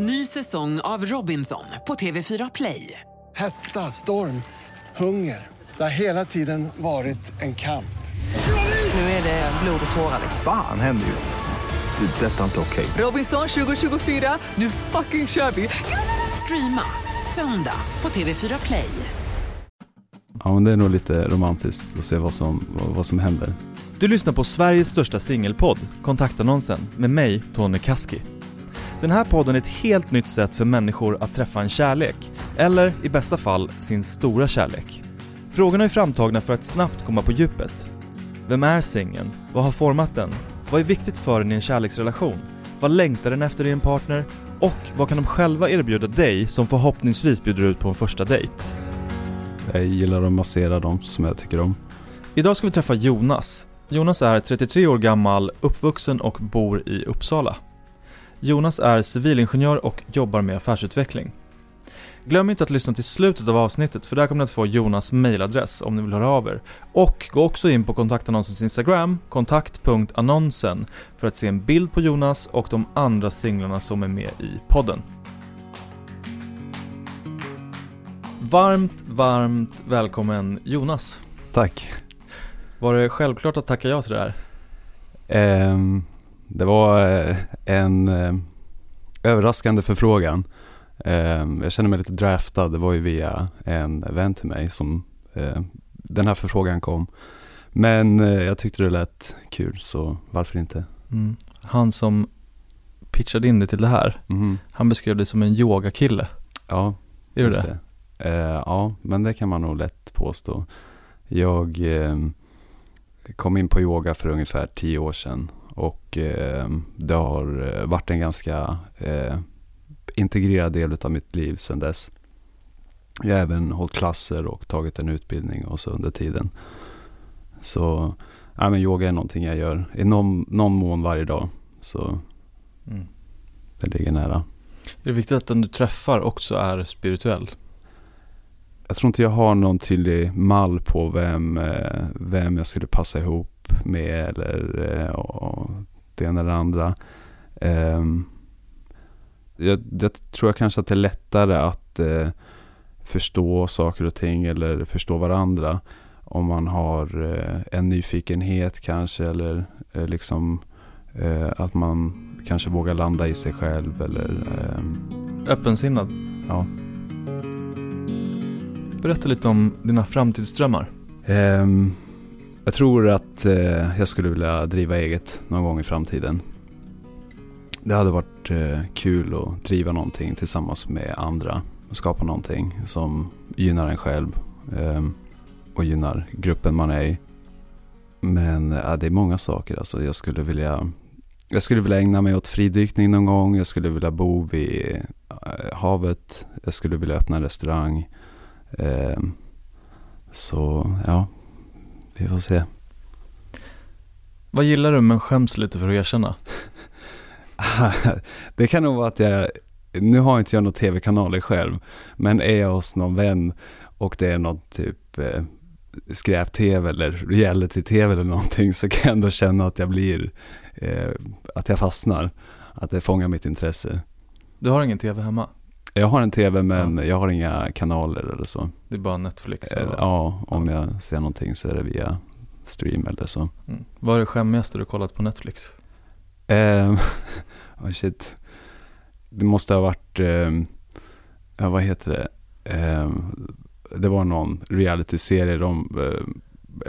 Ny säsong av Robinson på TV4 Play. Hetta, storm, hunger. Det har hela tiden varit en kamp. Nu är det blod och tårar. Fan händer just nu. Det. är Detta är inte okej. Robinson 2024, nu fucking kör vi! Streama söndag på TV4 Play. Ja, men det är nog lite romantiskt att se vad som, vad, vad som händer. Du lyssnar på Sveriges största singelpodd, Kontaktannonsen, med mig, Tony Kaski. Den här podden är ett helt nytt sätt för människor att träffa en kärlek, eller i bästa fall sin stora kärlek. Frågorna är framtagna för att snabbt komma på djupet. Vem är singeln? Vad har format den? Vad är viktigt för den i en kärleksrelation? Vad längtar den efter i en partner? Och vad kan de själva erbjuda dig som förhoppningsvis bjuder ut på en första dejt? Jag gillar att massera dem som jag tycker om. Idag ska vi träffa Jonas. Jonas är 33 år gammal, uppvuxen och bor i Uppsala. Jonas är civilingenjör och jobbar med affärsutveckling. Glöm inte att lyssna till slutet av avsnittet för där kommer ni att få Jonas mailadress om ni vill höra av er. Och gå också in på kontaktannonsens Instagram, kontakt.annonsen, för att se en bild på Jonas och de andra singlarna som är med i podden. Varmt, varmt välkommen Jonas. Tack. Var det självklart att tacka ja till det här? Ehm, det var eh, en eh, överraskande förfrågan. Ehm, jag känner mig lite draftad. Det var ju via en vän till mig som eh, den här förfrågan kom. Men jag tyckte det lät kul så varför inte? Mm. Han som pitchade in dig till det här, Mhm. han beskrev dig som en yogakille. Ja, Är just det? Eh, ja, men det kan man nog lätt påstå. Jag eh, kom in på yoga för ungefär tio år sedan och eh, det har eh, varit en ganska eh, integrerad del av mitt liv sedan dess. Jag har även hållit klasser och tagit en utbildning och så under tiden. Så ja, men yoga är någonting jag gör i någon, någon mån varje dag. Så Mm. det ligger nära. Är det viktigt att den du träffar också är spirituell? jag tror inte jag har någon tydlig mall på vem, eh, vem jag skulle passa ihop med eller eh, och det ena eller det andra. Ehm, jag, jag tror jag kanske att det är lättare att eh, förstå saker och ting eller förstå varandra om man har eh, en nyfikenhet kanske eller liksom att man kanske vågar landa i sig själv eller ehm, Öppensinnad? ja. Berätta lite om dina framtidsdrömmar. Ehm, jag tror att eh, jag skulle vilja driva eget någon gång i framtiden. Det hade varit eh, kul att driva någonting tillsammans med andra och skapa någonting som gynnar en själv eh, och gynnar gruppen man är i. Men det är många saker. Alltså, jag, skulle vilja, jag skulle vilja ägna mig åt fridykning någon gång. Jag skulle vilja bo vid eh, havet. Jag skulle vilja öppna en restaurang. Ehm, så ja, vi får se. Vad gillar du men skäms lite för att erkänna? det kan nog vara att jag, nu har inte jag några tv-kanaler själv, men är jag hos någon vän och det är någon typ eh, skräp-tv eller reality-tv eller någonting så kan jag ändå känna att jag blir, eh, att jag fastnar, att det fångar mitt intresse. Du har ingen tv hemma? Jag har en tv men Ja. jag har inga kanaler eller så. Det är bara Netflix? Eh, ja, om jag ser någonting så är det via stream eller så. Mm. Vad är det skämmigaste du kollat på Netflix? Eh, oh shit. Det måste ha varit, eh, ja, vad heter det? Eh, det var någon reality-serie, de, eh,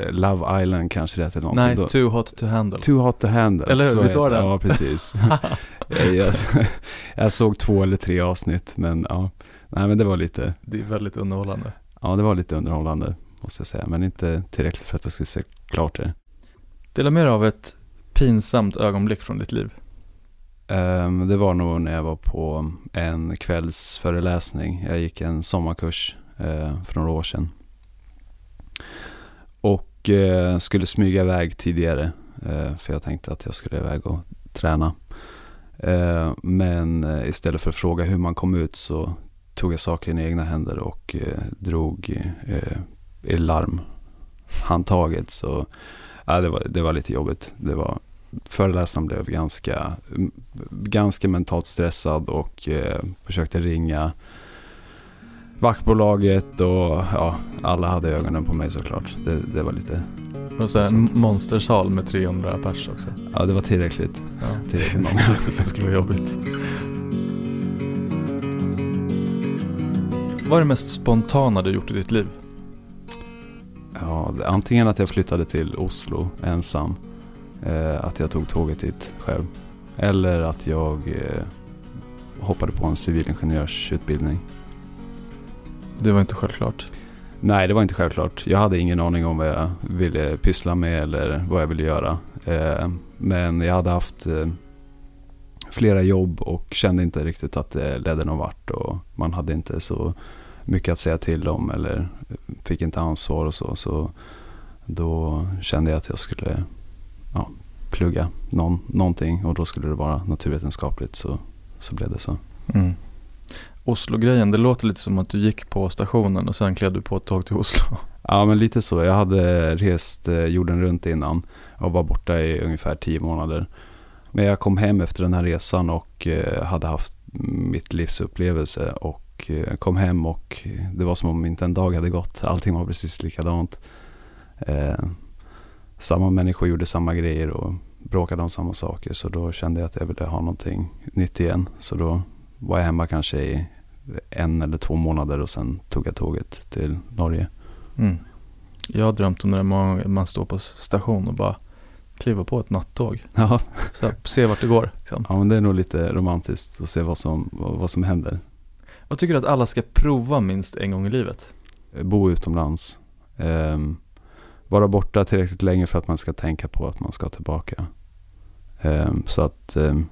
Love Island kanske det heter någonting. Nej, Då- Too Hot To Handle. Too Hot To Handle. Eller hur? så Visst var heter- det den? Ja, precis. jag, jag, såg två eller tre avsnitt, men ja. Nej, men det var lite, Det är väldigt underhållande. ja, det var lite underhållande, måste jag säga. Men inte tillräckligt för att jag skulle se klart det. Dela med dig av ett pinsamt ögonblick från ditt liv. Ehm, det var nog när jag var på en kvällsföreläsning. Jag gick en sommarkurs eh, för några år sedan. Och eh, skulle smyga iväg tidigare. Eh, för jag tänkte att jag skulle iväg och träna. Eh, men eh, istället för att fråga hur man kom ut så tog jag saken i egna händer och eh, drog eh, i larmhandtaget. Så eh, det, var, det var lite jobbigt. Det var föreläsaren blev ganska, ganska mentalt stressad och eh, försökte ringa vaktbolaget och ja, alla hade ögonen på mig såklart. Det, det var lite, Och så en monstersal med 300 pers också. ja det var tillräckligt. Ja. Tillräckligt många. det skulle vara jobbigt. Vad är det mest spontana du gjort i ditt liv? Ja, antingen att jag flyttade till Oslo ensam, eh, att jag tog tåget dit själv. Eller att jag eh, hoppade på en civilingenjörsutbildning. Det var inte självklart. Nej, det var inte självklart. Jag hade ingen aning om vad jag ville pyssla med eller vad jag ville göra. Eh, men jag hade haft eh, flera jobb och kände inte riktigt att det ledde någon vart. Och man hade inte så mycket att säga till om eller fick inte ansvar och så. Så då kände jag att jag skulle ja, plugga någon, någonting och då skulle det vara naturvetenskapligt. Så, så blev det så. Mm. Oslo-grejen, det låter lite som att du gick på stationen och sen klev du på ett tåg till Oslo. Ja men lite så. Jag hade rest eh, jorden runt innan och var borta i ungefär tio månader. Men jag kom hem efter den här resan och eh, hade haft mitt livs upplevelse och eh, kom hem och det var som om inte en dag hade gått. Allting var precis likadant. Eh, samma människor gjorde samma grejer och bråkade om samma saker så då kände jag att jag ville ha någonting nytt igen. Så då var jag hemma kanske i en eller två månader och sen tog jag tåget till Norge. Mm. Jag har drömt om när man, man står på station och bara kliva på ett nattåg. Ja, Så här, se vart det går. Liksom. ja men det är nog lite romantiskt att se vad som, vad som händer. Vad tycker du att alla ska prova minst en gång i livet? Bo utomlands. Ehm, vara borta tillräckligt länge för att man ska tänka på att man ska tillbaka. Ehm, så att ehm,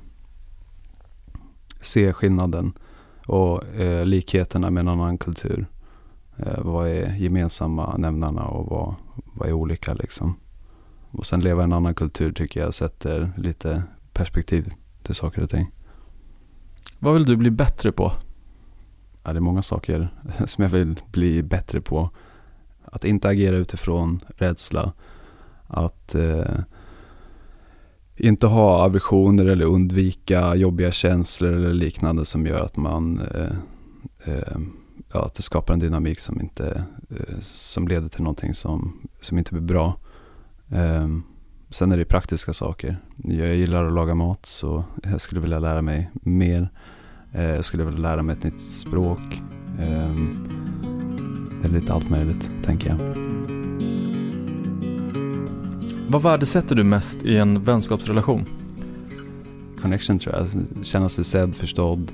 se skillnaden och eh, likheterna med en annan kultur. Eh, vad är gemensamma nämnarna och vad, vad är olika liksom. Och sen leva i en annan kultur tycker jag sätter lite perspektiv till saker och ting. Vad vill du bli bättre på? Ja, det är många saker som jag vill bli bättre på. Att inte agera utifrån rädsla. Att eh, inte ha aversioner eller undvika jobbiga känslor eller liknande som gör att man eh, eh, ja, att det skapar en dynamik som inte eh, som leder till någonting som, som inte blir bra. Ehm, sen är det praktiska saker. Jag gillar att laga mat så jag skulle vilja lära mig mer. Eh, jag skulle vilja lära mig ett nytt språk. Ehm, eller Det är lite allt möjligt, tänker jag. Vad värdesätter du mest i en vänskapsrelation? Connection tror jag. Känna sig sedd, förstådd,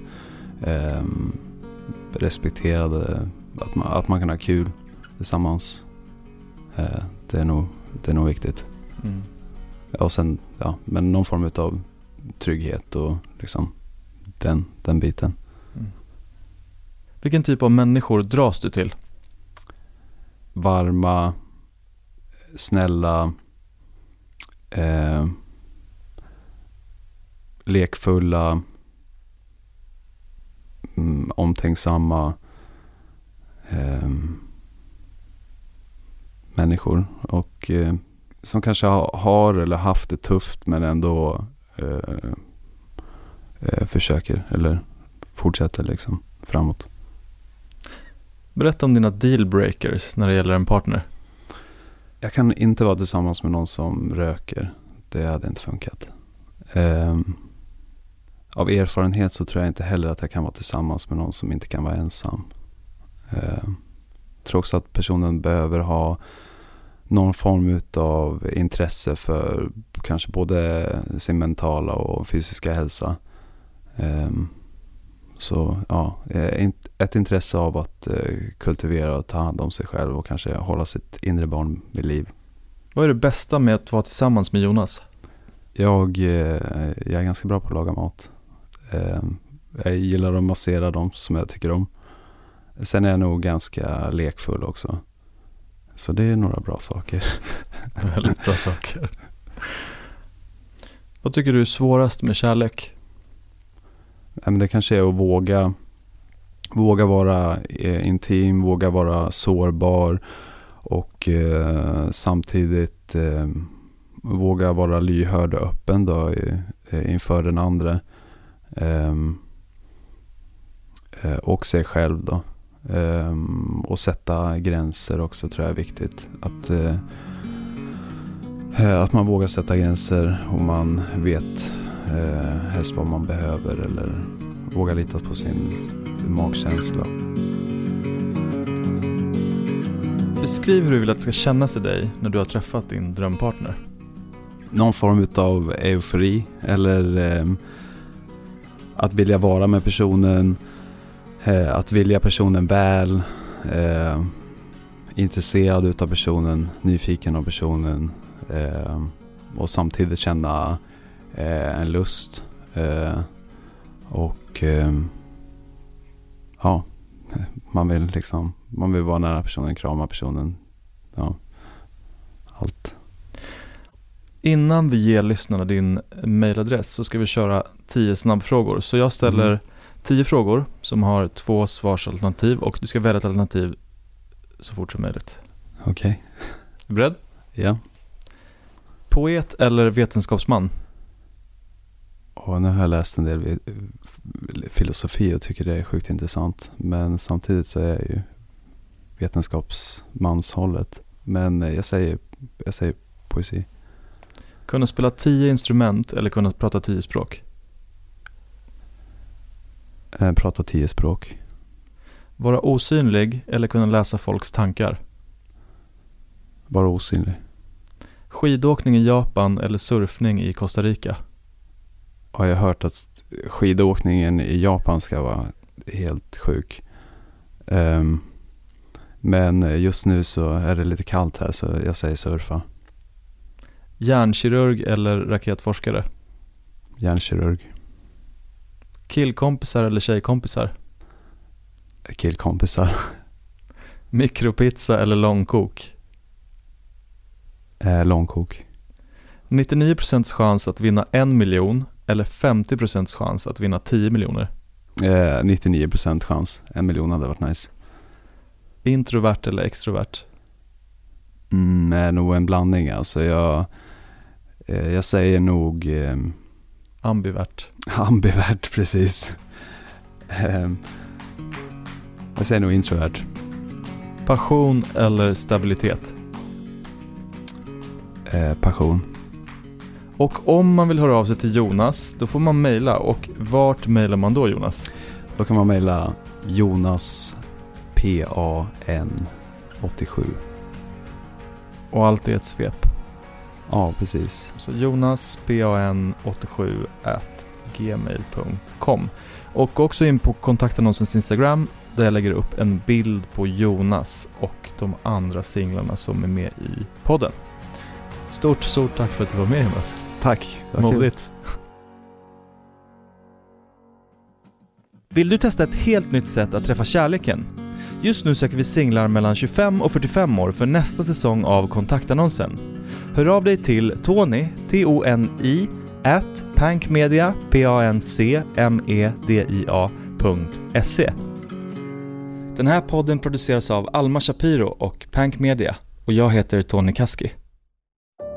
ehm, respekterad. eh, Att man, att man kan ha kul tillsammans. Eh, Det är nog, det är nog viktigt. Mm. Och sen, ja, men någon form av trygghet och liksom den, den biten. Vilken typ av människor dras du till? varma, snälla, eh, lekfulla, mm, omtänksamma eh, människor. Och eh, som kanske ha, har eller haft det tufft men ändå eh, eh, försöker eller fortsätter liksom framåt. Berätta om dina dealbreakers när det gäller en partner. Jag kan inte vara tillsammans med någon som röker. Det hade inte funkat. Um, av erfarenhet så tror jag inte heller att jag kan vara tillsammans med någon som inte kan vara ensam. Ehm, jag tror också att personen behöver ha någon form av intresse för kanske både sin mentala och fysiska hälsa. Um, så ja, eh, ett intresse av att eh, kultivera och ta hand om sig själv och kanske hålla sitt inre barn vid liv. Vad är det bästa med att vara tillsammans med Jonas? Jag, eh, jag är ganska bra på att laga mat. Eh, Jag gillar att massera dem som jag tycker om. Sen är jag nog ganska lekfull också. Så det är några bra saker. Väldigt bra saker. Vad tycker du är svårast med kärlek? Det kanske är att våga, våga vara eh, intim, våga vara sårbar och eh, samtidigt eh, våga vara lyhörd och öppen då i, eh, inför den andra. Ehm, eh, och sig själv då. Ehm, och sätta gränser också tror jag är viktigt. Att, att man vågar sätta gränser och man vet uh, helst vad man behöver eller vågar lita på sin magkänsla. Beskriv hur du vill att det ska kännas i dig när du har träffat din drömpartner. Någon form av eufori eller eh, att vilja vara med personen, eh, att vilja personen väl, eh, intresserad utav personen, nyfiken av personen eh, och samtidigt känna eh, en lust. Eh, och ja, man vill liksom man vill vara nära personen, krama personen. Ja, allt. Innan vi ger lyssnarna din mailadress så ska vi köra tio snabbfrågor. Så jag ställer mm. tio frågor som har två svarsalternativ och du ska välja ett alternativ så fort som möjligt. Okej. Okay. Är du beredd? Ja. Poet eller vetenskapsman? Och nu har jag läst en del filosofi och tycker det är sjukt intressant. Men samtidigt så är jag ju vetenskapsmanshållet. Men jag säger, jag säger poesi. Kunna spela tio instrument eller kunna prata tio språk? Eh, prata tio språk. Vara osynlig eller kunna läsa folks tankar? Vara osynlig. Skidåkning i Japan eller surfning i Costa Rica? Har jag hört att skidåkningen i Japan ska vara helt sjuk. Um, men just nu så är det lite kallt här så jag säger surfa. Hjärnkirurg eller raketforskare? Hjärnkirurg. Killkompisar eller tjejkompisar? Killkompisar. Mikropizza eller långkok? Eh, långkok. 99% chans att vinna en miljon eller 50% chans att vinna 10 miljoner? Eh, 99% chans. En miljon hade varit nice. Introvert eller extrovert? Mm, är nog en blandning alltså. Jag, eh, jag säger nog... Eh, ambivert. Ambivert, precis. eh, jag säger nog introvert. Passion eller stabilitet? Eh, passion. Och om man vill höra av sig till Jonas, då får man mejla. Och vart mejlar man då Jonas? Då kan man mejla Jonas PAN87. Och allt är ett svep? Ja, precis. Så Jonas PAN87 at gmail.com. Och också in på kontaktannonsens Instagram där jag lägger upp en bild på Jonas och de andra singlarna som är med i podden. Stort, stort tack för att du var med Jonas. Tack. Modigt. Vill du testa ett helt nytt sätt att träffa kärleken? Just nu söker vi singlar mellan 25 och 45 år för nästa säsong av kontaktannonsen. Hör av dig till Tony, T-O-N-I, at pankmedia, P-A-N-C-M-E-D-I-A.se. Den här podden produceras av Alma Shapiro och Pank Media och jag heter Tony Kaski.